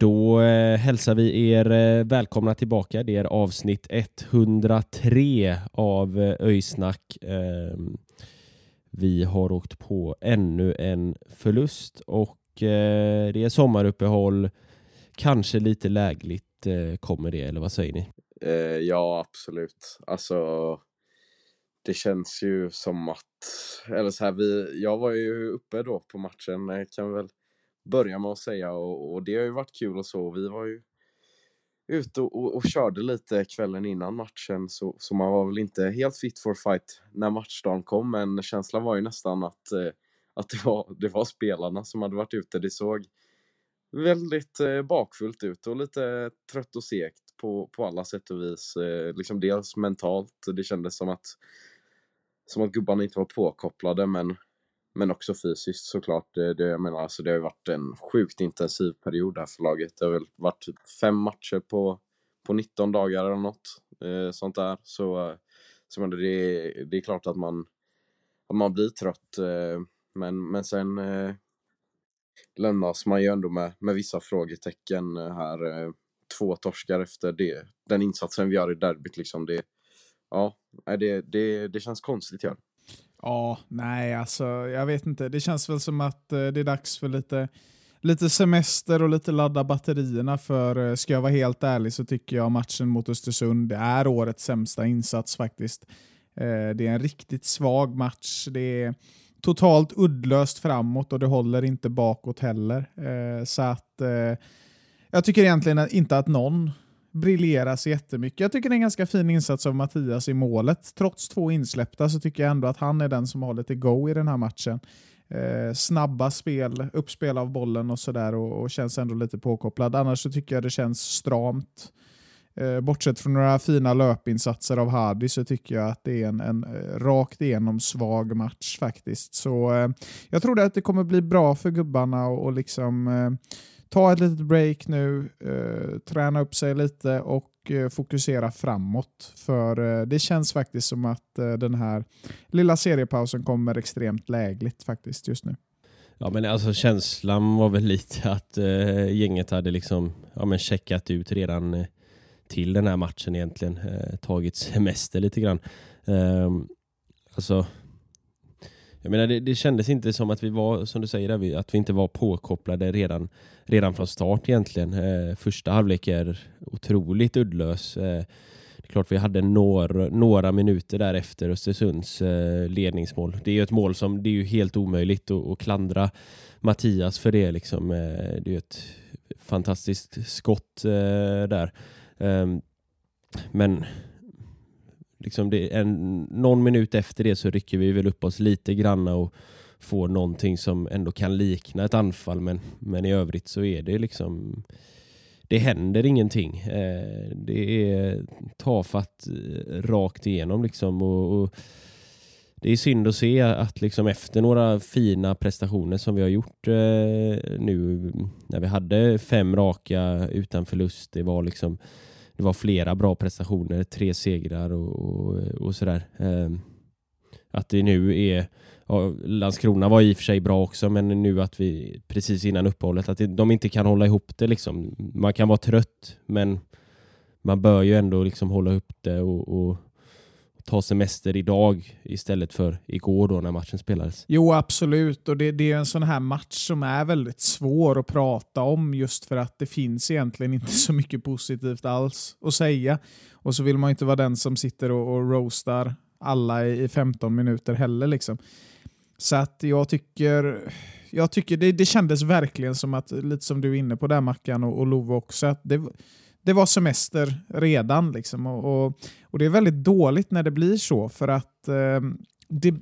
Då eh, hälsar vi er eh, välkomna tillbaka. Det är avsnitt 103 av eh, Öjsnack. Eh, vi har åkt på ännu en förlust och eh, det är sommaruppehåll. Kanske lite lägligt eh, kommer det, eller vad säger ni? Eh, ja, absolut. Alltså, det känns ju som att, eller så här, vi, jag var ju uppe då på matchen, eh, kan väl börja med att säga, och, och det har ju varit kul och så. Vi var ju ute och, och, och körde lite kvällen innan matchen, så, så man var väl inte helt fit for fight när matchdagen kom, men känslan var ju nästan att, eh, att det, var, det var spelarna som hade varit ute. Det såg väldigt eh, bakfullt ut och lite trött och segt på, på alla sätt och vis. Eh, liksom dels mentalt, det kändes som att, som att gubbarna inte var påkopplade men, men också fysiskt såklart. Det, det, jag menar, alltså, det har ju varit en sjukt intensiv period här för laget. Det har väl varit typ fem matcher på, på 19 dagar eller något eh, sånt där. Så, så men det, det är klart att man, att man blir trött. Eh, men, men sen eh, lämnas man ju ändå med, med vissa frågetecken här. eh, Två torskar efter det, den insatsen vi gör i derbyt liksom. Det, ja, det, det, det känns konstigt. Ja. Ja, nej alltså jag vet inte. Det känns väl som att eh, det är dags för lite, lite semester och lite ladda batterierna för eh, ska jag vara helt ärlig så tycker jag matchen mot Östersund är årets sämsta insats faktiskt. Eh, det är en riktigt svag match. Det är totalt uddlöst framåt och det håller inte bakåt heller. Eh, så att eh, jag tycker egentligen inte att någon briljera så jättemycket. Jag tycker det är en ganska fin insats av Mattias i målet. Trots två insläppta så tycker jag ändå att han är den som har lite go i den här matchen. Eh, snabba spel, uppspel av bollen och sådär och, och känns ändå lite påkopplad. Annars så tycker jag det känns stramt. Eh, bortsett från några fina löpinsatser av Hardy så tycker jag att det är en, en eh, rakt igenom svag match faktiskt. Så eh, jag tror att det kommer bli bra för gubbarna och, och liksom eh, ta ett litet break nu, eh, träna upp sig lite och eh, fokusera framåt. För eh, det känns faktiskt som att eh, den här lilla seriepausen kommer extremt lägligt faktiskt just nu. Ja men alltså känslan var väl lite att eh, gänget hade liksom ja, men checkat ut redan eh, till den här matchen egentligen. Eh, tagit semester lite grann. Eh, alltså, jag menar det, det kändes inte som att vi var, som du säger, där, vi- att vi inte var påkopplade redan, redan från start egentligen. Eh, första halvlek är otroligt uddlös. Eh, det är klart vi hade några, några minuter där efter Östersunds eh, ledningsmål. Det är ju ett mål som det är ju helt omöjligt att, att klandra Mattias för det. Liksom. Eh, det är ju ett fantastiskt skott eh, där. Ehm, men liksom det, en, någon minut efter det så rycker vi väl upp oss lite granna. och får någonting som ändå kan likna ett anfall. Men, men i övrigt så är det liksom det händer ingenting. Eh, det är tafatt eh, rakt igenom liksom. Och, och det är synd att se att liksom efter några fina prestationer som vi har gjort eh, nu när vi hade fem raka utan förlust. Det var liksom det var flera bra prestationer, tre segrar och, och, och sådär. Eh, att det nu är ja, Landskrona var i och för sig bra också, men nu att vi precis innan uppehållet, att de inte kan hålla ihop det. Liksom. Man kan vara trött, men man bör ju ändå liksom hålla upp det och, och ta semester idag istället för igår då när matchen spelades. Jo, absolut. Och det, det är en sån här match som är väldigt svår att prata om just för att det finns egentligen inte så mycket positivt alls att säga. Och så vill man inte vara den som sitter och, och roastar alla i 15 minuter heller. Liksom. Så att jag tycker, jag tycker det, det kändes verkligen som att, lite som du är inne på där Mackan och, och Love också, att det, det var semester redan. Liksom, och, och, och, det är väldigt dåligt när det blir så, för att eh, det,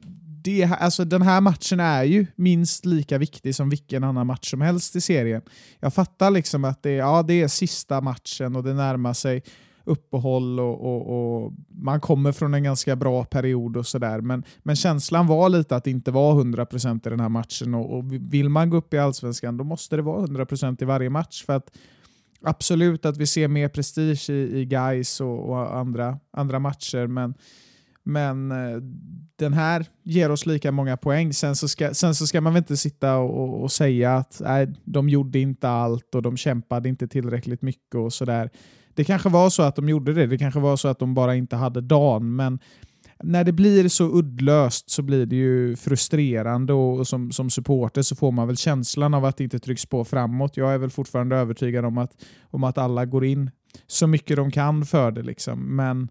det, alltså den här matchen är ju minst lika viktig som vilken annan match som helst i serien. Jag fattar liksom att det, ja, det är sista matchen och det närmar sig uppehåll och, och, och, man kommer från en ganska bra period och sådär. Men, men känslan var lite att det inte var 100% i den här matchen och, och vill man gå upp i Allsvenskan då måste det vara 100% i varje match. För att Absolut att vi ser mer prestige i, i guys och, och andra, andra matcher, men men eh, den här ger oss lika många poäng. Sen så ska, sen så ska man väl inte sitta och, och säga att nej, de gjorde inte allt och de kämpade inte tillräckligt mycket och sådär. Det kanske var så att de gjorde det. Det kanske var så att de bara inte hade dagen. Men när det blir så uddlöst så blir det ju frustrerande och, som, som supporter så får man väl känslan av att det inte trycks på framåt. Jag är väl fortfarande övertygad om att, om att alla går in så mycket de kan för det. Liksom. Men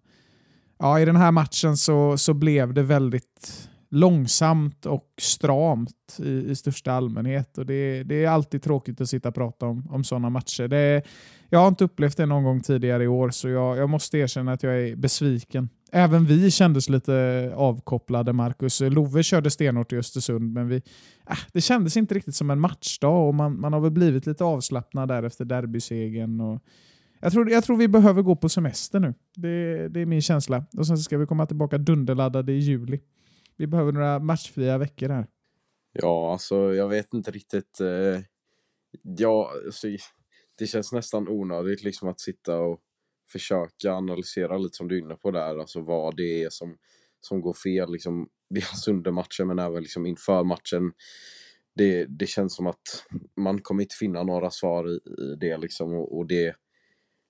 ja, i den här matchen så, så blev det väldigt långsamt och stramt i, i största allmänhet. Och det, det är alltid tråkigt att sitta och prata om, om sådana matcher. Det, jag har inte upplevt det någon gång tidigare i år, så jag, jag måste erkänna att jag är besviken. Även vi kändes lite avkopplade, Marcus. Love körde stenhårt i Östersund, men vi, äh, det kändes inte riktigt som en matchdag och man, man har väl blivit lite avslappnad där efter derbysegern. Och, jag tror, jag tror vi behöver gå på semester nu. Det, det är min känsla. Och sen ska vi komma tillbaka dunderladdade i juli. Vi behöver några matchfria veckor här. Ja, alltså jag vet inte riktigt. Eh, ja, alltså, det känns nästan onödigt liksom att sitta och försöka analysera lite som du är inne på där, alltså vad det är som, som går fel, liksom, dels under matchen men även liksom inför matchen. Det, det känns som att man kommer inte finna några svar i, i det liksom och, och det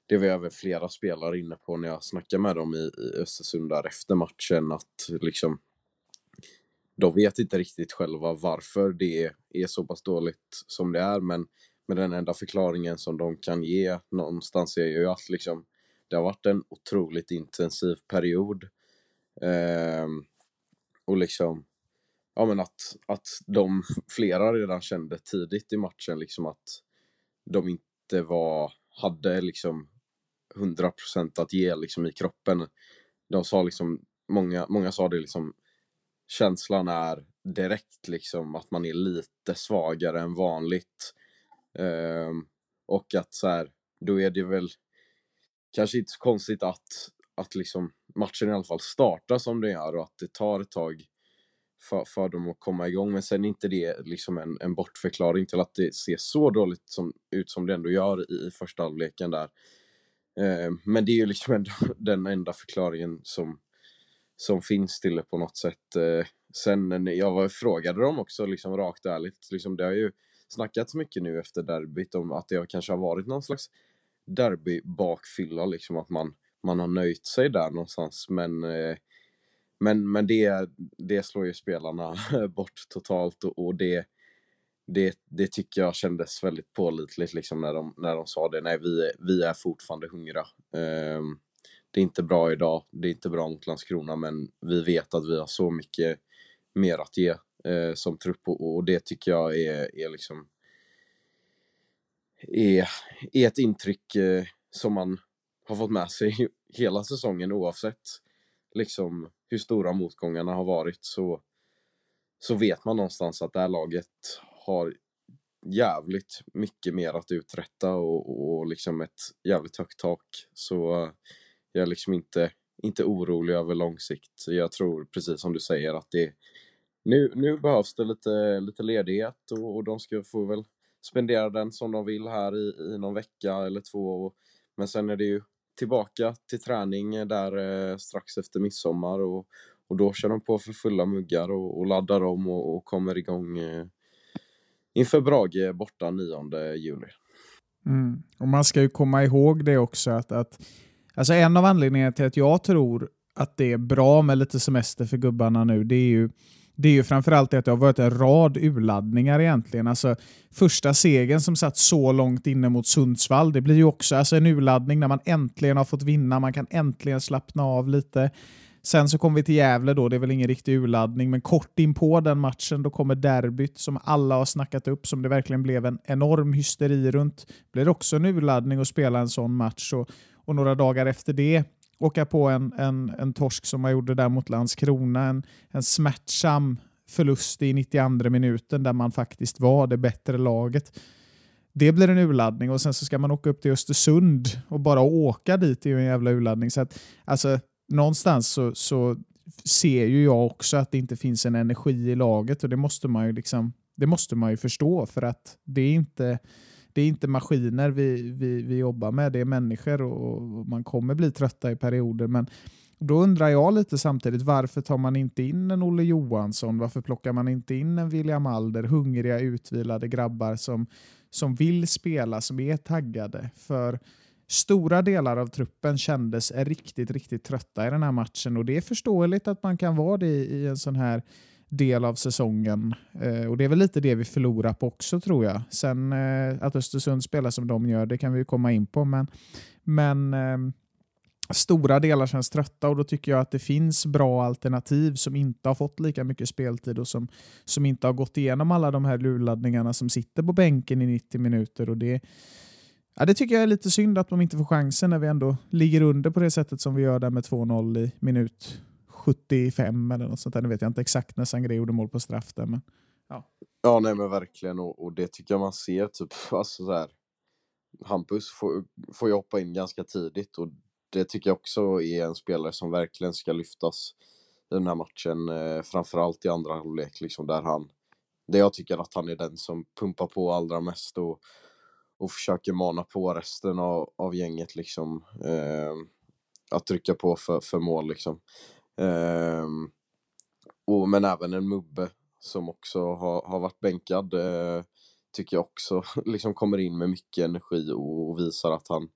det var även flera spelare inne på när jag snackade med dem i, i Östersund där efter matchen att liksom de vet inte riktigt själva varför det är så pass dåligt som det är men, men den enda förklaringen som de kan ge någonstans är ju att liksom det har varit en otroligt intensiv period. Eh, och liksom ja men att, att de flera redan kände tidigt i matchen liksom att de inte var, hade liksom 100% att ge liksom i kroppen. De sa liksom, många, många sa det liksom, känslan är direkt liksom att man är lite svagare än vanligt. Um, och att så här, då är det väl kanske inte så konstigt att, att liksom matchen i alla fall startar som den gör och att det tar ett tag för, för dem att komma igång. Men sen är inte det liksom en, en bortförklaring till att det ser så dåligt som, ut som det ändå gör i, i första halvleken där. Um, men det är ju liksom ändå den enda förklaringen som, som finns till det på något sätt. Eh, sen jag var, frågade dem också liksom rakt ärligt, liksom, det har ju snackats mycket nu efter derbyt om att det kanske har varit någon slags derbybakfylla, liksom att man, man har nöjt sig där någonstans. Men, eh, men, men det, det slår ju spelarna bort totalt och, och det det, det tycker jag kändes väldigt pålitligt liksom när de, när de sa det. Nej, vi, vi är fortfarande hungriga. Um, det är inte bra idag, det är inte bra mot Landskrona, men vi vet att vi har så mycket mer att ge eh, som trupp och, och, det tycker jag är, är liksom är, är ett intryck eh, som man har fått med sig hela säsongen oavsett liksom hur stora motgångarna har varit så, så vet man någonstans att det här laget har jävligt mycket mer att uträtta och, och liksom ett jävligt högt tak. Så jag är liksom inte, inte orolig över lång sikt. Jag tror precis som du säger att det nu, nu behövs det lite, lite ledighet och, och de ska få väl spendera den som de vill här i, i någon vecka eller två. Och, men sen är det ju tillbaka till träning där eh, strax efter midsommar och, och då kör de på för fulla muggar och, och laddar om och, och kommer igång eh, inför Brage borta 9 juli. Mm. Och Man ska ju komma ihåg det också att, att alltså en av anledningarna till att jag tror att det är bra med lite semester för gubbarna nu, det är ju det är ju framförallt det att det har varit en rad urladdningar egentligen. Alltså, första segern som satt så långt inne mot Sundsvall, det blir ju också alltså en urladdning när man äntligen har fått vinna, man kan äntligen slappna av lite. Sen så kommer vi till Gävle då, det är väl ingen riktig urladdning, men kort in på den matchen då kommer derbyt som alla har snackat upp, som det verkligen blev en enorm hysteri runt. Blir också en urladdning att spela en sån match och, och några dagar efter det åka på en, en, en torsk som man gjorde där mot Landskrona, en, en smärtsam förlust i 92 minuten där man faktiskt var det bättre laget. Det blir en urladdning och sen så ska man åka upp till Östersund och bara åka dit är ju en jävla urladdning. Så att, alltså, någonstans så, så ser ju jag också att det inte finns en energi i laget och det måste man ju liksom det måste man ju förstå för att det är inte, det är inte maskiner vi, vi, vi jobbar med, det är människor och man kommer bli trötta i perioder. Men då undrar jag lite samtidigt, varför tar man inte in en Olle Johansson? Varför plockar man inte in en William Alder? Hungriga, utvilade grabbar som, som vill spela, som är taggade. För stora delar av truppen kändes riktigt, riktigt trötta i den här matchen och det är förståeligt att man kan vara det i en sån här del av säsongen. Eh, och Det är väl lite det vi förlorar på också tror jag. Sen eh, att Östersund spelar som de gör, det kan vi komma in på. Men, men eh, stora delar känns trötta och då tycker jag att det finns bra alternativ som inte har fått lika mycket speltid och som, som inte har gått igenom alla de här lurladdningarna som sitter på bänken i 90 minuter. och det Ja, det tycker jag är lite synd att de inte får chansen när vi ändå ligger under på det sättet som vi gör där med 2-0 i minut 75 eller något sånt där. Nu vet jag inte exakt när Sangre gjorde mål på straff där. Men, ja. ja, nej men verkligen och, och det tycker jag man ser typ, alltså så här, Hampus får, får ju hoppa in ganska tidigt och det tycker jag också är en spelare som verkligen ska lyftas i den här matchen, eh, framförallt i andra halvlek, liksom där han, där jag tycker att han är den som pumpar på allra mest och, och försöker mana på resten av, av gänget liksom. Eh, att trycka på för, för mål liksom. Eh, och, men även en Mubbe som också har, har varit bänkad eh, tycker jag också liksom kommer in med mycket energi och, och visar att han,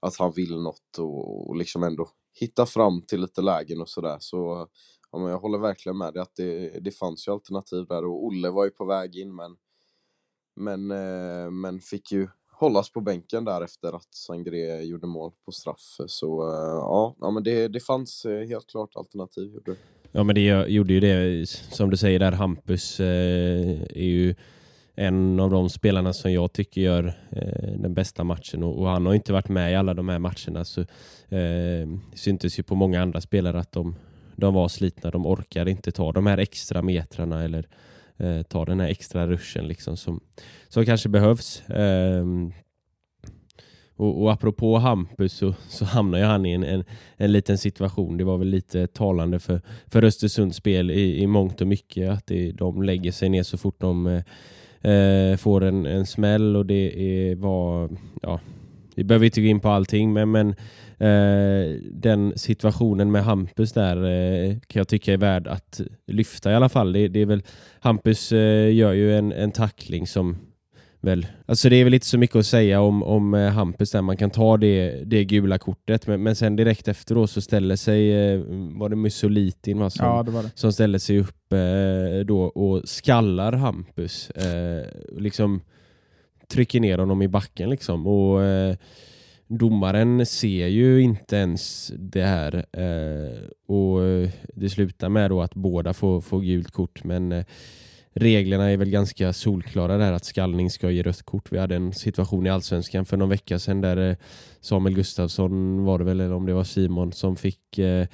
att han vill något och, och liksom ändå hitta fram till lite lägen och sådär. Så ja, men jag håller verkligen med dig att det, det fanns ju alternativ där och Olle var ju på väg in men men, eh, men fick ju hållas på bänken där efter att Sangré gjorde mål på straff. Så eh, ja, ja men det, det fanns eh, helt klart alternativ. Gjorde. Ja men det gjorde ju det, som du säger där, Hampus eh, är ju en av de spelarna som jag tycker gör eh, den bästa matchen och, och, han har inte varit med i alla de här matcherna så eh, syntes ju på många andra spelare att de, de var slitna, de orkade inte ta de här extra metrarna eller eh, ta den här extra ruschen liksom som, som kanske behövs. Eh, och, och apropå Hampus så, så hamnar ju han i en, en, en liten situation. Det var väl lite talande för, för Östersunds spel i, i mångt och mycket att det, de lägger sig ner så fort de eh, får en, en smäll och det är, var, ja, vi behöver inte gå in på allting men, men Eh, den situationen med Hampus där eh, kan jag tycka är värd att lyfta i alla fall. Det, det är väl, Hampus eh, gör ju en, en tackling som väl, alltså det är väl inte så mycket att säga om, om Hampus där, man kan ta det, det gula kortet men, men sen direkt efter då så ställer sig, var det Mussolitin va, som, ja, det det. som ställer sig upp då och skallar Hampus. liksom trycker ner honom i backen liksom och domaren ser ju inte ens det här eh, och eh, det slutar med då att båda får, får gult kort men eh, reglerna är väl ganska solklara där att skallning ska ge rött kort. Vi hade en situation i Allsvenskan för någon vecka sedan där eh, Samuel Gustafsson var det väl, eller om det var Simon, som fick eh,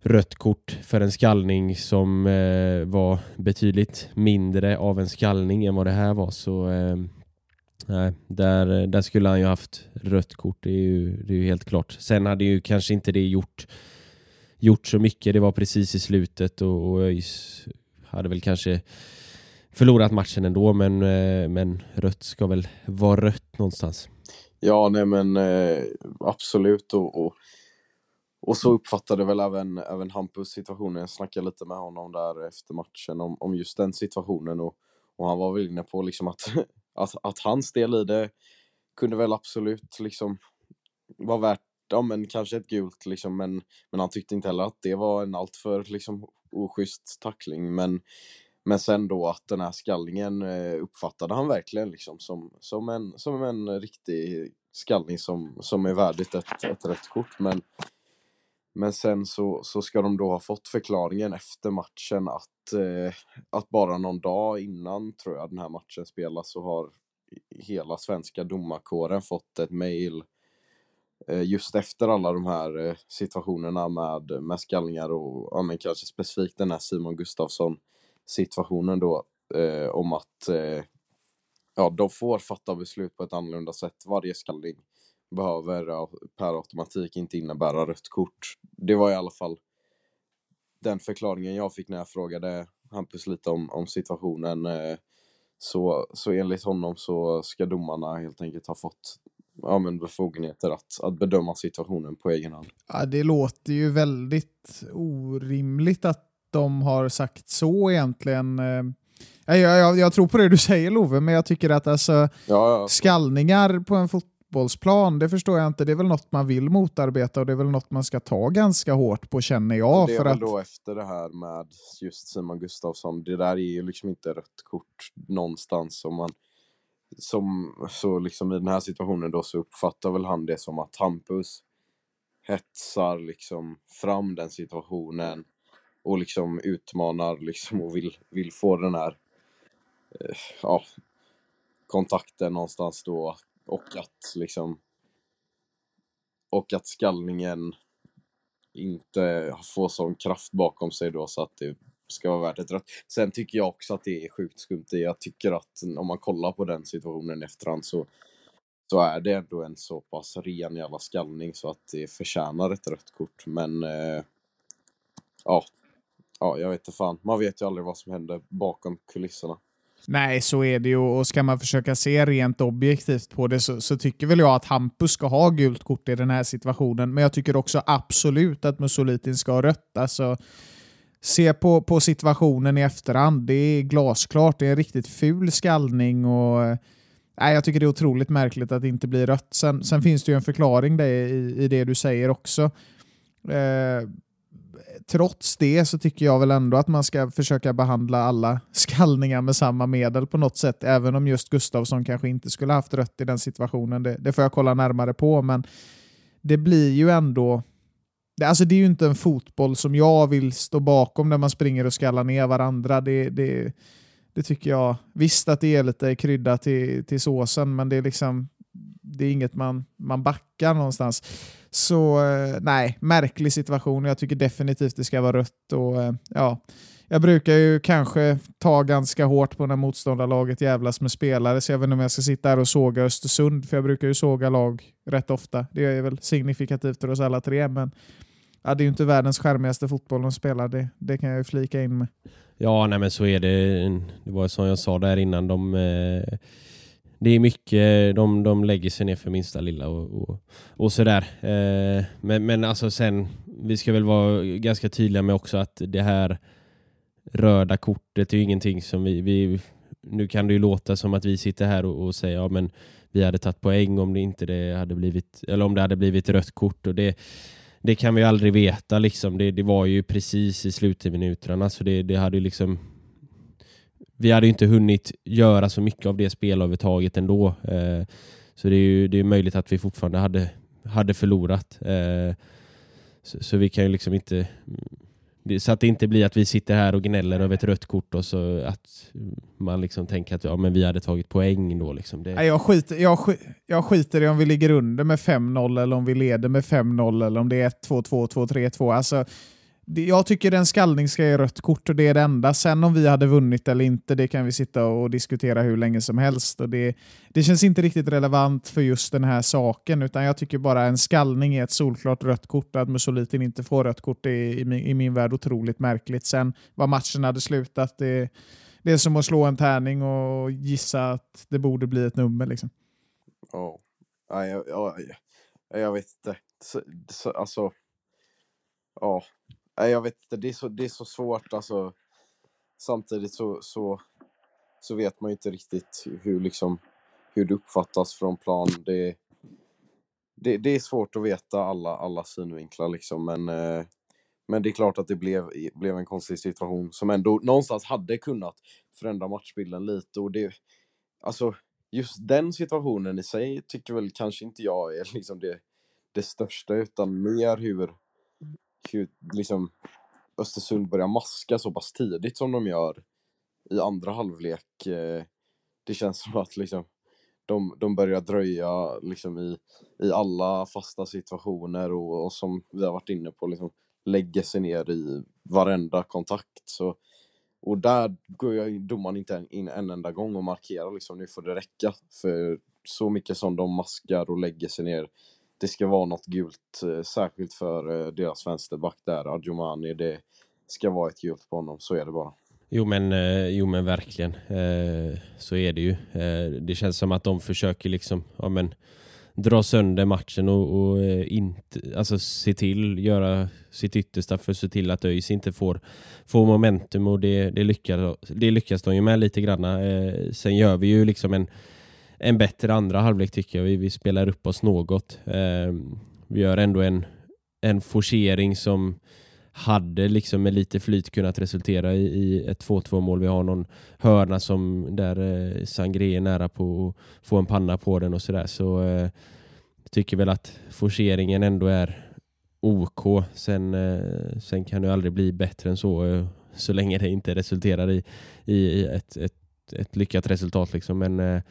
rött kort för en skallning som eh, var betydligt mindre av en skallning än vad det här var. Så eh, Nej, där, där skulle han ju haft rött kort, det är, ju, det är ju helt klart. Sen hade ju kanske inte det gjort, gjort så mycket, det var precis i slutet och, och ÖIS hade väl kanske förlorat matchen ändå, men, eh, men rött ska väl vara rött någonstans. Ja, nej men eh, absolut och, och, och, så uppfattade väl även, även Hampus situationen. Jag snackade lite med honom där efter matchen om, om just den situationen och, och han var väl inne på liksom att att, att hans del i det kunde väl absolut liksom vara värt, ja men kanske ett gult liksom, men, men han tyckte inte heller att det var en alltför liksom oschysst tackling, men men sen då att den här skallningen eh, uppfattade han verkligen liksom som, som, en, som en riktig skallning som, som är värdigt ett, ett rött kort. Men, men sen så, så ska de då ha fått förklaringen efter matchen att, eh, att bara någon dag innan, tror jag, den här matchen spelas så har hela svenska domarkåren fått ett mejl eh, just efter alla de här eh, situationerna med, med skallningar och ja, men kanske specifikt den här Simon Gustafsson situationen då eh, om att eh, ja, de får fatta beslut på ett annorlunda sätt. Varje skallning behöver per automatik inte innebära rött kort. Det var i alla fall den förklaringen jag fick när jag frågade Hampus lite om, om situationen. Eh, så, så enligt honom så ska domarna helt enkelt ha fått ja, men befogenheter att, att bedöma situationen på egen hand. Ja, det låter ju väldigt orimligt att de har sagt så egentligen. Eh, jag, jag, jag tror på det du säger Love, men jag tycker att alltså, Ja, ja, skallningar på en fotbollsplan, det förstår jag inte. Det är väl något man vill motarbeta och det är väl något man ska ta ganska hårt på känner jag. det är för väl att, då efter det här med just Simon Gustafsson, det där är ju liksom inte rött kort någonstans. Som man, som, så liksom i den här situationen då så uppfattar väl han det som att Hampus hetsar liksom fram den situationen och liksom utmanar liksom och vill, vill få den här eh, ja, kontakten någonstans då och att liksom och att skallningen inte får sån kraft bakom sig då så att det ska vara värt ett rött. Sen tycker jag också att det är sjukt skumt. Jag tycker att om man kollar på den situationen i efterhand så, så är det ändå en så pass ren jävla skallning så att det förtjänar ett rött kort. Men eh, ja, ja, jag vet inte fan. Man vet ju aldrig vad som händer bakom kulisserna. Nej, så är det ju. Och ska man försöka se rent objektivt på det så, så, tycker väl jag att Hampus ska ha gult kort i den här situationen. Men jag tycker också absolut att Musolitin ska ha rött. Alltså, se på, på situationen i efterhand. Det är glasklart. Det är en riktigt ful skallning. Och, nej, jag tycker det är otroligt märkligt att det inte blir rött. Sen, sen finns det ju en förklaring där i, i det du säger också. Eh, trots det så tycker jag väl ändå att man ska försöka behandla alla skallningar med samma medel på något sätt, även om just Gustavsson kanske inte skulle haft rött i den situationen. Det, det får jag kolla närmare på, men det blir ju ändå... Det, alltså det är ju inte en fotboll som jag vill stå bakom när man springer och skallar ner varandra. Det, det, det tycker jag. Visst att det är lite krydda till, till såsen, men det är liksom det är inget man, man backar någonstans. Så eh, nej, märklig situation. Jag tycker definitivt det ska vara rött. Och, eh, ja, jag brukar ju kanske ta ganska hårt på när motståndarlaget jävlas med spelare, så jag vet inte om jag ska sitta här och såga Östersund, för jag brukar ju såga lag rätt ofta. Det är väl signifikativt för oss alla tre, men ja, det är ju inte världens skärmigaste fotboll de spelar, det, det kan jag ju flika in med. Ja, nej men så är det. Det var som jag sa där innan, de... Eh det är mycket, de, de lägger sig ner för minsta lilla och, och, och sådär. Eh, men, men alltså sen, vi ska väl vara ganska tydliga med också att det här röda kortet är ju ingenting som vi, vi nu kan det ju låta som att vi sitter här och, och säger ja men vi hade tagit poäng om det inte det hade blivit, eller om det hade blivit rött kort och det, det kan vi aldrig veta liksom. Det, det var ju precis i slutminuterna så det, det hade ju liksom vi hade inte hunnit göra så mycket av det spelövertaget ändå. Eh, så det är ju det är möjligt att vi fortfarande hade, hade förlorat. Eh, så, så, vi kan ju liksom inte... Mm, så att det inte blir att vi sitter här och gnäller över ett rött kort och så att man liksom tänker att ja, men vi hade tagit poäng då. Liksom. Det... Jag, skiter, jag, jag skiter i om vi ligger under med 5-0 eller om vi leder med 5-0 eller om det är 1-2-2, 2-3-2. Alltså, jag tycker en skallning ska ge rött kort och det är det enda. Sen om vi hade vunnit eller inte, det kan vi sitta och diskutera hur länge som helst. Och det, det känns inte riktigt relevant för just den här saken, utan jag tycker bara en skallning är ett solklart rött kort. Att Musolitin inte får rött kort är i, min, i min värld otroligt märkligt. Sen vad matchen hade slutat, det, det är som att slå en tärning och gissa att det borde bli ett nummer. Liksom. Ja, jag, jag, jag, vet inte. Så, så, alltså, ja, jag vet inte. Det är så, det är så svårt. Alltså, samtidigt så, så, så vet man ju inte riktigt hur, liksom, hur det uppfattas från plan. Det, det, det är svårt att veta alla, alla synvinklar, liksom, men, eh, men det är klart att det blev, blev en konstig situation som ändå någonstans hade kunnat förändra matchbilden lite. Och det, alltså, just den situationen i sig tycker väl kanske inte jag är liksom det, det största, utan mer hur hur liksom Östersund börjar maska så pass tidigt som de gör i andra halvlek. Eh, det känns som att liksom de, de börjar dröja liksom i, i alla fasta situationer och, och som vi har varit inne på, liksom lägger sig ner i varenda kontakt. Så, och där går jag domaren inte in en enda gång och markerar liksom, nu får det räcka. För så mycket som de maskar och lägger sig ner, det ska vara något gult, eh, särskilt för eh, deras vänsterback där, Adjomani. Det ska vara ett gult på honom, så är det bara. Jo men, eh, jo men verkligen. Så är det ju. Det känns som att de försöker liksom, ja men dra sönder matchen och, och inte, alltså se till, göra sitt yttersta för att se till att ÖIS inte får, får momentum och det, det, lyckas, det lyckas de ju med lite grann. Sen gör vi ju liksom en, en bättre andra halvlek tycker jag. Vi, vi spelar upp oss något. Eh, vi gör ändå en, en forcering som hade liksom med lite flyt kunnat resultera i, i ett 2-2 mål. Vi har någon hörna som där eh, Sangré är nära på att få en panna på den och sådär. Så eh, tycker väl att forceringen ändå är OK. Sen, eh, sen kan det aldrig bli bättre än så eh, så länge det inte resulterar i, i ett, ett, ett lyckat resultat. Liksom. Men eh,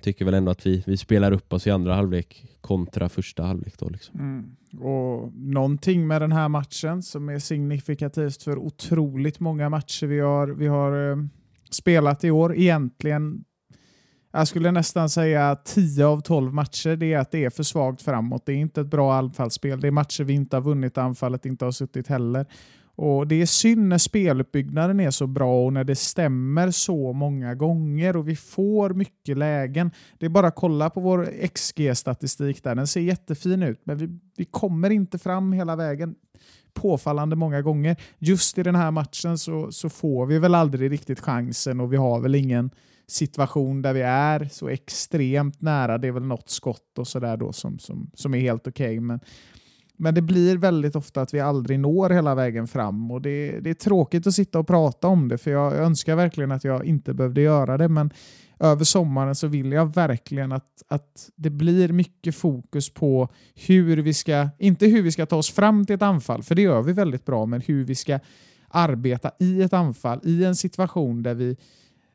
tycker väl ändå att vi, vi spelar upp oss i andra halvlek kontra första halvlek. Då, liksom. Mm. Och Någonting med den här matchen som är signifikativt för otroligt många matcher vi har, vi har eh, spelat i år. Egentligen, jag skulle nästan säga 10 av 12 matcher, det är att det är för svagt framåt. Det är inte ett bra anfallsspel. Det är matcher vi inte har vunnit anfallet, inte har suttit heller. Och Det är synd när speluppbyggnaden är så bra och när det stämmer så många gånger och vi får mycket lägen. Det är bara att kolla på vår XG-statistik där. Den ser jättefin ut, men vi, vi kommer inte fram hela vägen påfallande många gånger. Just i den här matchen så, så får vi väl aldrig riktigt chansen och vi har väl ingen situation där vi är så extremt nära. Det är väl något skott och sådär då som, som, som är helt okej. Okay. Men men det blir väldigt ofta att vi aldrig når hela vägen fram och det, det är tråkigt att sitta och prata om det för jag önskar verkligen att jag inte behövde göra det men över sommaren så vill jag verkligen att, att det blir mycket fokus på hur vi ska, inte hur vi ska ta oss fram till ett anfall, för det gör vi väldigt bra, men hur vi ska arbeta i ett anfall, i en situation där vi,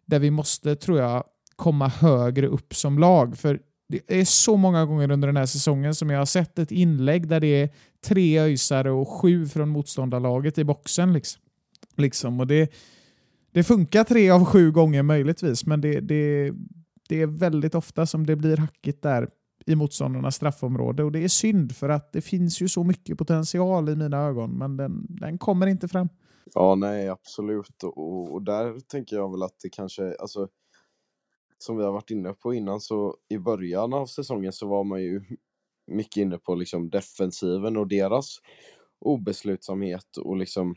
där vi måste, tror jag, komma högre upp som lag. För det är så många gånger under den här säsongen som jag har sett ett inlägg där det är tre öjsare och sju från motståndarlaget i boxen. Liksom. liksom. Och det, det funkar tre av sju gånger möjligtvis, men det, det, det är väldigt ofta som det blir hackigt där i motståndarnas straffområde. Och det är synd för att det finns ju så mycket potential i mina ögon, men den, den kommer inte fram. Ja, nej, absolut. Och, och där tänker jag väl att det kanske, alltså som vi har varit inne på innan så i början av säsongen så var man ju mycket inne på liksom defensiven och deras obeslutsamhet och liksom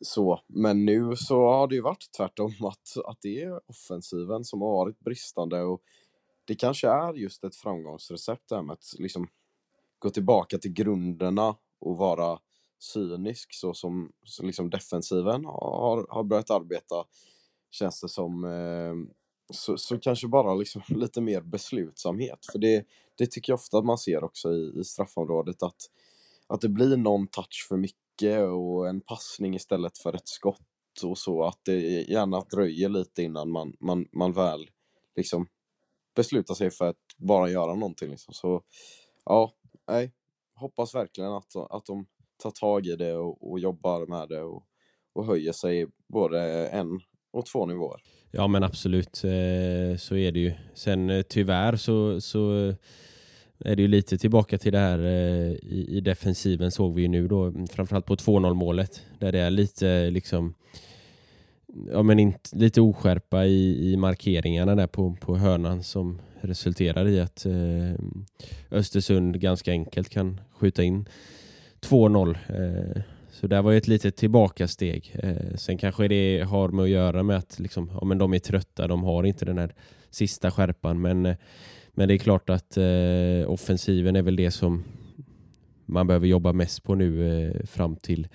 så. Men nu så har det ju varit tvärtom att, att det är offensiven som har varit bristande och det kanske är just ett framgångsrecept det här med att liksom gå tillbaka till grunderna och vara cynisk så som så liksom defensiven har, har börjat arbeta känns det som. Eh, så, så kanske bara liksom lite mer beslutsamhet. För det, det tycker jag ofta att man ser också i, i straffområdet att, att det blir någon touch för mycket och en passning istället för ett skott och så. Att det gärna dröjer lite innan man, man, man väl liksom beslutar sig för att bara göra någonting. Liksom. Så ja, nej, hoppas verkligen att, att de tar tag i det och, och jobbar med det och, och höjer sig både en och två nivåer. Ja men absolut, eh, så är det ju. Sen eh, tyvärr så, så är det ju lite tillbaka till det här eh, i, i defensiven såg vi ju nu då, framförallt på 2-0 målet, där det är lite liksom ja, men inte, lite oskärpa i, i markeringarna där på, på hörnan som resulterar i att eh, Östersund ganska enkelt kan skjuta in 2-0. Eh, så det var ju ett litet tillbakasteg. Eh, sen kanske det har med att göra med att liksom, ja, men de är trötta, de har inte den här sista skärpan. Men, eh, men det är klart att eh, offensiven är väl det som man behöver jobba mest på nu eh, fram till,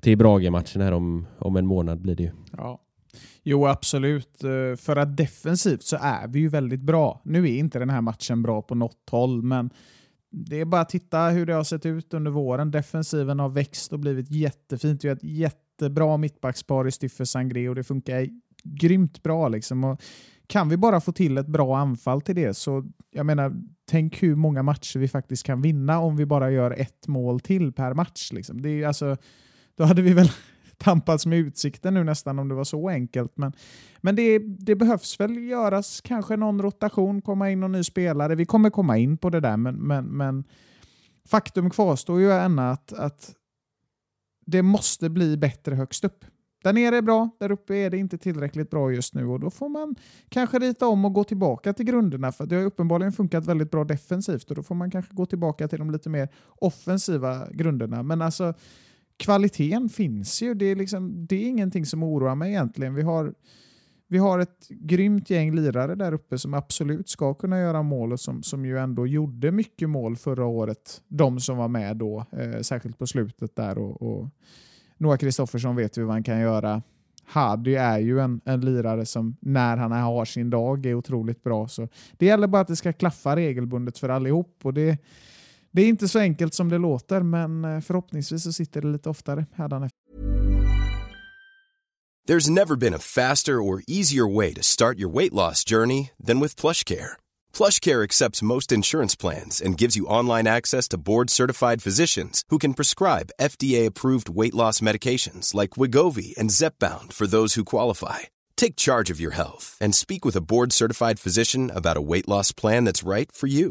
till Brage-matchen här om, om en månad blir det ju. Ja. Jo, absolut. Eh, för att defensivt så är vi ju väldigt bra. Nu är inte den här matchen bra på något håll, men det är bara att titta hur det har sett ut under våren. Defensiven har växt och blivit jättefint. Vi har ett jättebra mittbackspar i Stiffer Sangré och det funkar grymt bra. Liksom. Och kan vi bara få till ett bra anfall till det så, jag menar, tänk hur många matcher vi faktiskt kan vinna om vi bara gör ett mål till per match. Liksom. Det är alltså, då hade vi väl tampats med utsikten nu nästan om det var så enkelt. Men, men det, det behövs väl göras kanske någon rotation, komma in någon ny spelare. Vi kommer komma in på det där, men, men, men faktum kvarstår ju ännu att, att det måste bli bättre högst upp. Där nere är bra, där uppe är det inte tillräckligt bra just nu och då får man kanske rita om och gå tillbaka till grunderna för det har uppenbarligen funkat väldigt bra defensivt och då får man kanske gå tillbaka till de lite mer offensiva grunderna. Men alltså kvaliteten finns ju. Det är, liksom, det är ingenting som oroar mig egentligen. Vi har, vi har ett grymt gäng lirare där uppe som absolut ska kunna göra mål och som, som ju ändå gjorde mycket mål förra året. De som var med då, eh, särskilt på slutet där. och, och Noah Kristoffersson vet vi vad han kan göra. Hadi är ju en, en lirare som när han har sin dag är otroligt bra. Så Det gäller bara att det ska klaffa regelbundet för allihop. Och det, det är inte så enkelt som det låter, men eh, förhoppningsvis så sitter det lite oftare hädanefter. There's never been a faster or easier way to start your weight loss journey than with PlushCare. PlushCare accepts most insurance plans and gives you online access to board-certified physicians who can prescribe FDA-approved weight loss medications like Wigovi and Zepbound for those who qualify. Take charge of your health and speak with a board-certified physician about a weight loss plan that's right for you.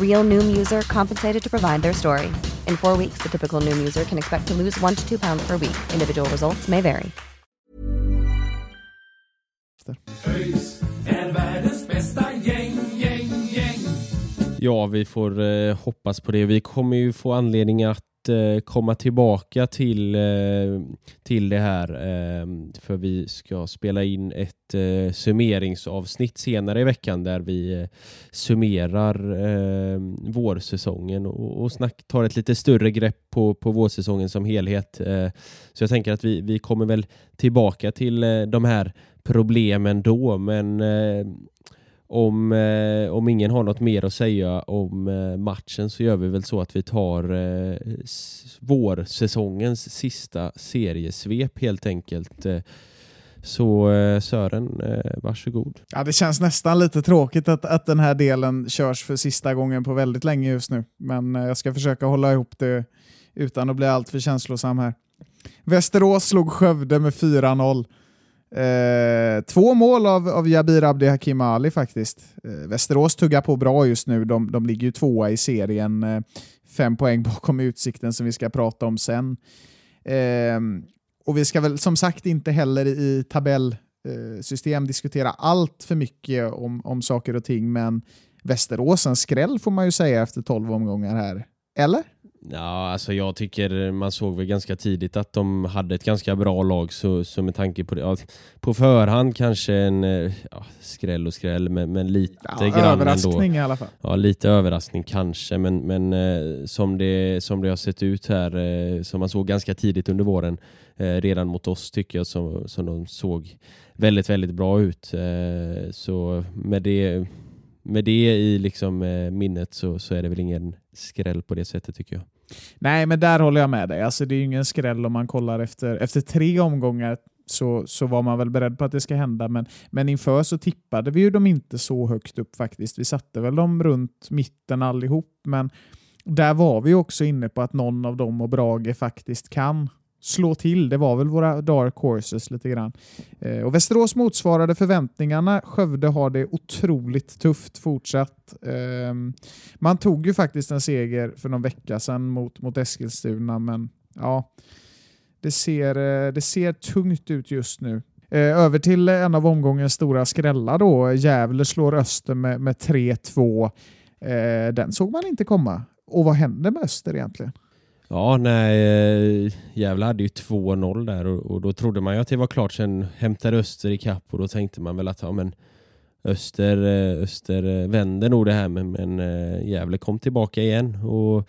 Real Noom user compensated to provide their story. In four weeks, the typical Noom user can expect to lose one to two pounds per week. Individual results may vary. Ja, vi får eh, hoppas på det. Vi kommer ju få anledning att eh, komma tillbaka till, eh, till det här. Eh, för vi ska spela in ett eh, summeringsavsnitt senare i veckan där vi eh, summerar eh, vårsäsongen och, och snack, tar ett lite större grepp på, på vårsäsongen som helhet. Eh, så jag tänker att vi, vi kommer väl tillbaka till eh, de här problemen då, men eh, om, eh, om ingen har något mer att säga om eh, matchen så gör vi väl så att vi tar eh, vårsäsongens sista seriesvep helt enkelt. Eh, Så eh, Sören, eh, varsågod. Ja, det känns nästan lite tråkigt att, att den här delen körs för sista gången på väldigt länge just nu. Men eh, jag ska försöka hålla ihop det utan att bli alltför känslosam här. Västerås slog Skövde med 4-0. Eh, två mål av, av Jabir Abdi Hakim Ali faktiskt. Eh, Västerås tuggar på bra just nu. De, de ligger ju tvåa i serien. Eh, fem poäng bakom Utsikten som vi ska prata om sen. Eh, och vi ska väl som sagt inte heller i tabellsystem eh, diskutera allt för mycket om, om saker och ting, men Västerås en skräll får man ju säga efter 12 omgångar här. Eller? Ja, alltså jag tycker man såg väl ganska tidigt att de hade ett ganska bra lag så, så med tanke på det. Ja, på förhand kanske en eh, ja, skräll och skräll, men, men lite Ja, grann överraskning ändå. i alla fall. Ja, lite överraskning kanske, men, men eh, som, det, som det har sett ut här, eh, som man såg ganska tidigt under våren, eh, redan mot oss tycker jag, som, som de såg väldigt, väldigt bra ut. Så med det, med det i liksom, minnet så, så är det väl ingen skräll på det sättet tycker jag. Nej, men där håller jag med dig. Alltså, det är ju ingen skräll om man kollar efter, efter tre omgångar så, så var man väl beredd på att det ska hända. Men, men inför så tippade vi ju dem inte så högt upp faktiskt. Vi satte väl dem runt mitten allihop, men där var vi också inne på att någon av dem och Brage faktiskt kan slå till. Det var väl våra dark horses lite grann. Eh, och Västerås motsvarade förväntningarna. Skövde har det otroligt tufft fortsatt. Eh, man tog ju faktiskt en seger för någon vecka sedan mot, mot Eskilstuna, men ja, det ser, eh, det ser tungt ut just nu. Eh, över till en av omgångens stora skrällar då. Gävle slår Öster med, med 3-2. Eh, den såg man inte komma. Och vad hände med Öster egentligen? Ja, nej, eh, Gävle hade ju 2-0 där och, och, då trodde man ju att det var klart. Sen hämtade Öster i kapp och då tänkte man väl att ja, men Öster, eh, Öster eh, vände nog det här men, men Gävle kom tillbaka igen och,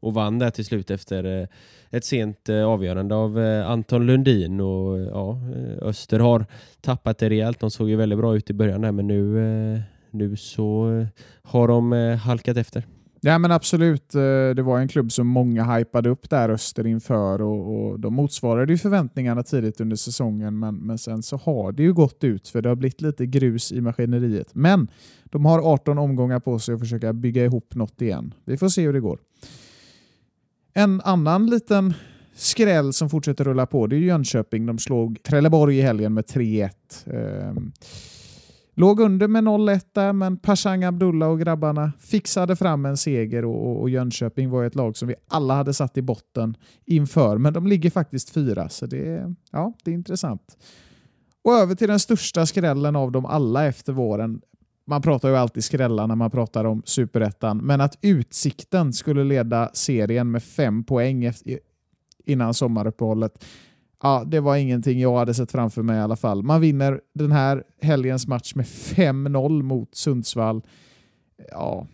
och vann där till slut efter ett sent avgörande av Anton Lundin. Och, ja, Öster har tappat det rejält. De såg ju väldigt bra ut i början där men nu, nu så har de halkat efter. Ja men absolut, eh, det var en klubb som många hypade upp där Öster inför och, och de motsvarade ju förväntningarna tidigt under säsongen men, men sen så har det ju gått ut för det har blivit lite grus i maskineriet. Men de har 18 omgångar på sig att försöka bygga ihop något igen. Vi får se hur det går. En annan liten skräll som fortsätter rulla på det är Jönköping. De slog Trelleborg i helgen med 3-1. Låg under med 0-1 där, men Pashang Abdullah och grabbarna fixade fram en seger och, och Jönköping var ett lag som vi alla hade satt i botten inför, men de ligger faktiskt fyra, så det, ja, det är intressant. Och över till den största skrällen av dem alla efter våren. Man pratar ju alltid skrällar när man pratar om superettan, men att Utsikten skulle leda serien med fem poäng innan sommaruppehållet ja, det var ingenting jag hade sett framför mig i alla fall. Man vinner den här helgens match med 5-0 mot Sundsvall. Ja,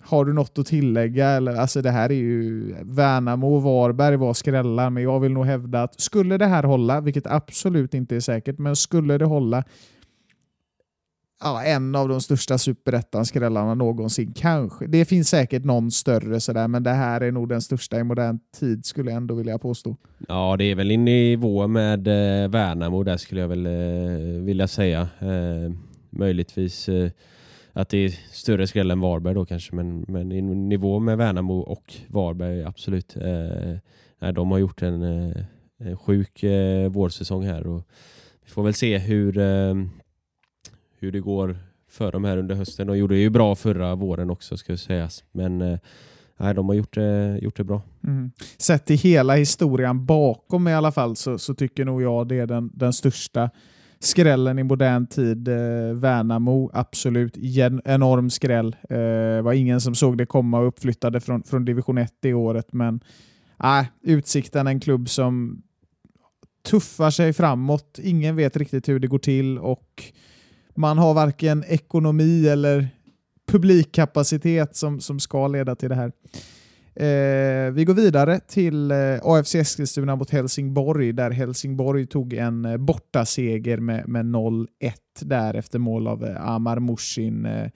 har du något att tillägga? Eller, alltså det här är ju Värnamo och Varberg var skrällar, men jag vill nog hävda att skulle det här hålla, vilket absolut inte är säkert, men skulle det hålla ja, en av de största superettan-skrällarna någonsin. Kanske. Det finns säkert någon större sådär, men det här är nog den största i modern tid skulle jag ändå vilja påstå. Ja, det är väl i nivå med eh, Värnamo där skulle jag väl eh, vilja säga. Eh, möjligtvis eh, att det är större skräll än Varberg då kanske, men, men i nivå med Värnamo och Varberg absolut. Eh, de har gjort en, eh, en sjuk eh, vårsäsong här och vi får väl se hur eh, hur det går för dem här under hösten. De gjorde det ju bra förra våren också ska sägas. Men eh, nej, de har gjort det, gjort det bra. Mm. Sett till hela historien bakom i alla fall så, så tycker nog jag det är den, den största skrällen i modern tid. Eh, Värnamo, absolut. Gen enorm skräll. Eh, var ingen som såg det komma och uppflyttade från, från division 1 i året. Men eh, Utsikten, en klubb som tuffar sig framåt. Ingen vet riktigt hur det går till och man har varken ekonomi eller publikkapacitet som, som ska leda till det här. Eh, vi går vidare till eh, AFC Eskilstuna mot Helsingborg där Helsingborg tog en eh, bortaseger med, med 0-1 där efter mål av eh, Amar Mushin. Eh,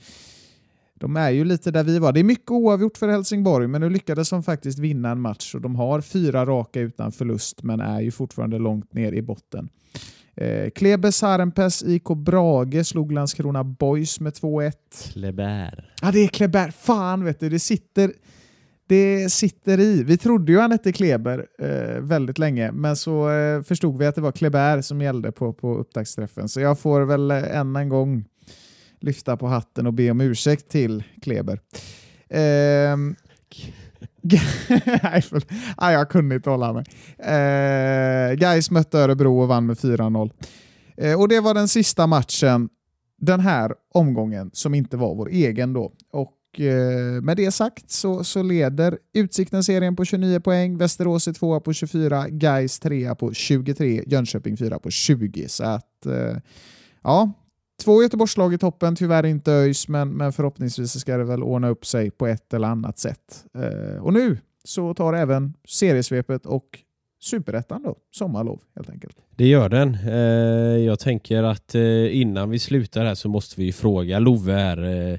de är ju lite där vi var. Det är mycket oavgjort för Helsingborg, men nu lyckades de faktiskt vinna en match och de har fyra raka utan förlust, men är ju fortfarande långt ner i botten. Eh, Klebe Sarenpes IK Brage slog Landskrona Boys med 2-1. Kleber. Ja, det är Kleber. Fan vet du, det sitter, det sitter i. Vi trodde ju han hette Kleber eh, väldigt länge, men så eh, förstod vi att det var Kleber som gällde på, på upptaktsträffen. Så jag får väl eh, än en gång lyfta på hatten och be om ursäkt till Kleber. Eh, Nej, ah, jag kunde inte hålla mig. Eh, Gais mötte Örebro och vann med 4-0. Eh, och Det var den sista matchen den här omgången som inte var vår egen. då. Och eh, Med det sagt så, så leder Utsikten serien på 29 poäng, Västerås är tvåa på 24, Gais trea på 23, Jönköping fyra på 20. Så att, eh, ja, Två Göteborgslag i toppen, tyvärr inte ÖIS, men, men förhoppningsvis ska det väl ordna upp sig på ett eller annat sätt. Eh, och nu så tar även seriesvepet och superettan då, sommarlov helt enkelt. Det gör den. Eh, jag tänker att eh, innan vi slutar här så måste vi fråga Love här eh,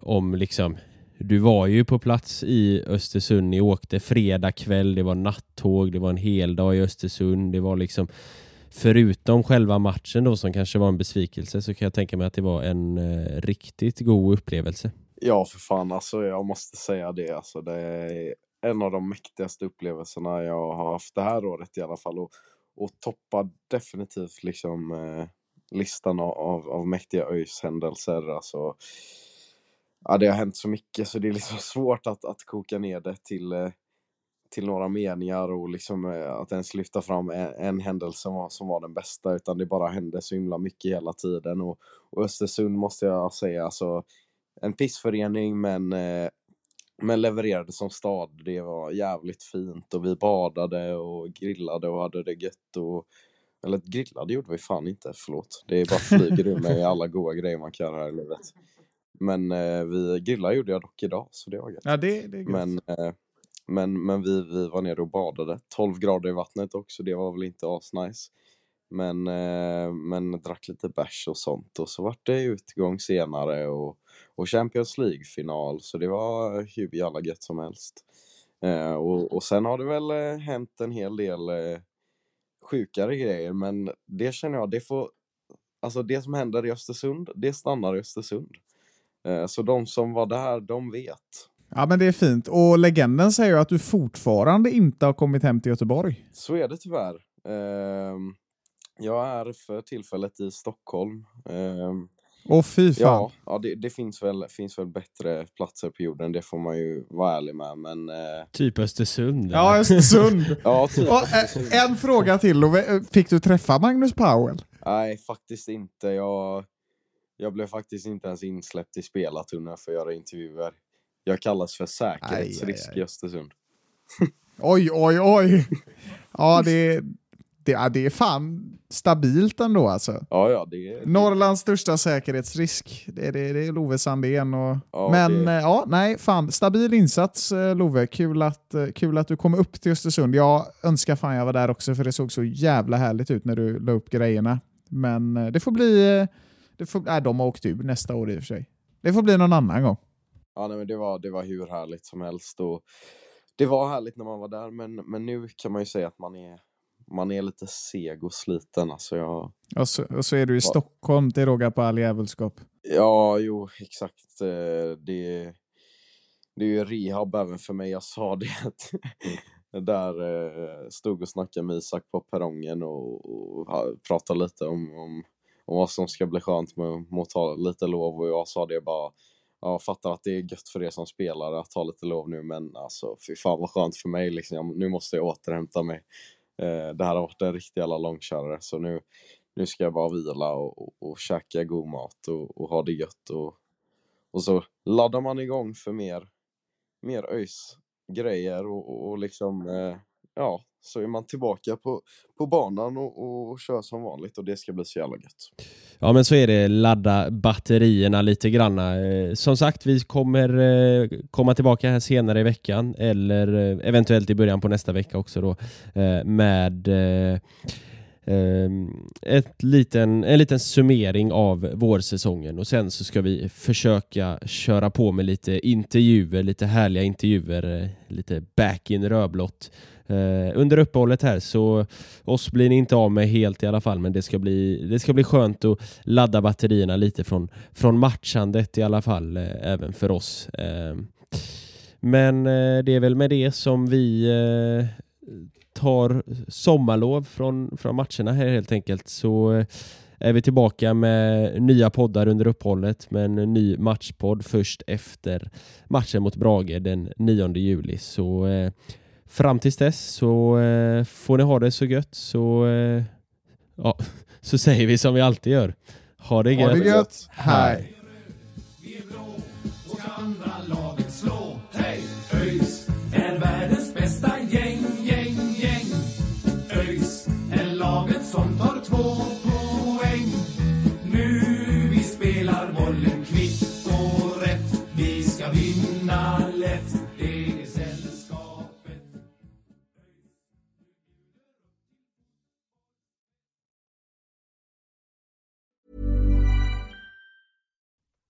om liksom du var ju på plats i Östersund, ni åkte fredag kväll, det var nattåg, det var en hel dag i Östersund, det var liksom förutom själva matchen då som kanske var en besvikelse så kan jag tänka mig att det var en eh, riktigt god upplevelse. Ja, för fan alltså. Jag måste säga det. Alltså, det är en av de mäktigaste upplevelserna jag har haft det här året i alla fall. Och, och toppar definitivt liksom eh, listan av, av mäktiga ÖIS-händelser. Alltså, ja, det har hänt så mycket så det är liksom svårt att, att koka ner det till eh, till några meningar och liksom eh, att ens lyfta fram en, en händelse som var, som var den bästa utan det bara hände så himla mycket hela tiden och, och Östersund måste jag säga alltså en pissförening men, eh, men levererade som stad. Det var jävligt fint och vi badade och grillade och hade det gött. Och, eller grillade gjorde vi fan inte, förlåt. Det är bara flyger ur mig alla goda grejer man kan göra här i livet. Men eh, vi grilla gjorde jag dock idag, så det var gött. Ja, det, det är gött. Men, eh, men, men vi, vi var nere och badade. 12 grader i vattnet också, det var väl inte asnice. Men, eh, men drack lite bärs och sånt och så vart det utgång senare och, och Champions League-final så det var hur jävla gött som helst. Eh, och, och sen har det väl eh, hänt en hel del eh, sjukare grejer men det känner jag, det får Alltså det som händer i Östersund, det stannar i Östersund. Eh, så de som var där, de vet. Ja, men det är fint. Och legenden säger ju att du fortfarande inte har kommit hem till Göteborg. Så är det tyvärr. Ehm, jag är för tillfället i Stockholm. Ehm, Åh fy fan. ja, ja det, det finns, väl, finns väl bättre platser på jorden, det får man ju vara ärlig med. Men eh, Typ Östersund. Ja, eller? Östersund. ja, typ. Och, eh, en fråga till. Love. Fick du träffa Magnus Powell? Nej, faktiskt inte. Jag, jag blev faktiskt inte ens insläppt i spelartunneln för att göra intervjuer. Jag kallas för säkerhetsrisk i Östersund. Oj, oj, oj. Ja, det, det, ja, det är fan stabilt ändå alltså. Ja, ja, det, Norrlands största säkerhetsrisk. Det är, det, det är Love Sandén. Och... Ja, Men det- eh, ja, nej, fan. Stabil insats eh, Love. Kul att, eh, kul att du kom upp till Östersund. Jag önskar fan jag var där också för det såg så jävla härligt ut när du la upp grejerna. Men det får bli... Det får, nej, de har åkt ur nästa år i och för sig. Det får bli någon annan gång. Ja, nej, men det, var, det var hur härligt som helst. Och det var härligt när man var där, men, men nu kan man ju säga att man är, man är lite seg och sliten. Alltså jag, Och så, och så är du i Ja. Stockholm till råga på all jävelskap. ja, jo, exakt. eh, Det, det är ju rehab även för mig. Jag sa det att där eh, stod och snackade med Isak på perrongen och, pratade lite om, om, om vad som ska bli skönt med, med att ta lite lov och jag sa det bara jag fattar att det är gött för er som spelare att ta lite lov nu men alltså fy fan vad skönt för mig liksom. Jag- Nu måste jag återhämta mig. Eh, det här har varit en riktig jävla långkörare så nu, nu ska jag bara vila och, och, och käka god mat och, och ha det gött och, och så laddar man igång för mer, mer ÖIS grejer och, och, och liksom eh, ja, så är man tillbaka på, på banan och, och, och kör som vanligt och det ska bli så jävla gött. Ja men så är det, ladda batterierna lite granna. Eh, som sagt, vi kommer eh, komma tillbaka här senare i veckan eller eh, eventuellt i början på nästa vecka också då med ehm, ett liten, en liten summering av vårsäsongen och sen så ska vi försöka köra på med lite intervjuer, lite härliga intervjuer, lite back in rödblått Eh, under uppehållet här så oss blir ni inte av med helt i alla fall men det ska bli, det ska bli skönt att ladda batterierna lite från, från matchandet i alla fall eh, även för oss. Eh, men eh, det är väl med det som vi eh, tar sommarlov från, från matcherna här helt enkelt så eh, är vi tillbaka med nya poddar under uppehållet med en ny matchpodd först efter matchen mot Brage den 9 juli. Så eh, fram tills dess så eh, får ni ha det så gött så, eh, ja, så säger vi som vi alltid gör. Ha det Ha gött. det gött. Hej.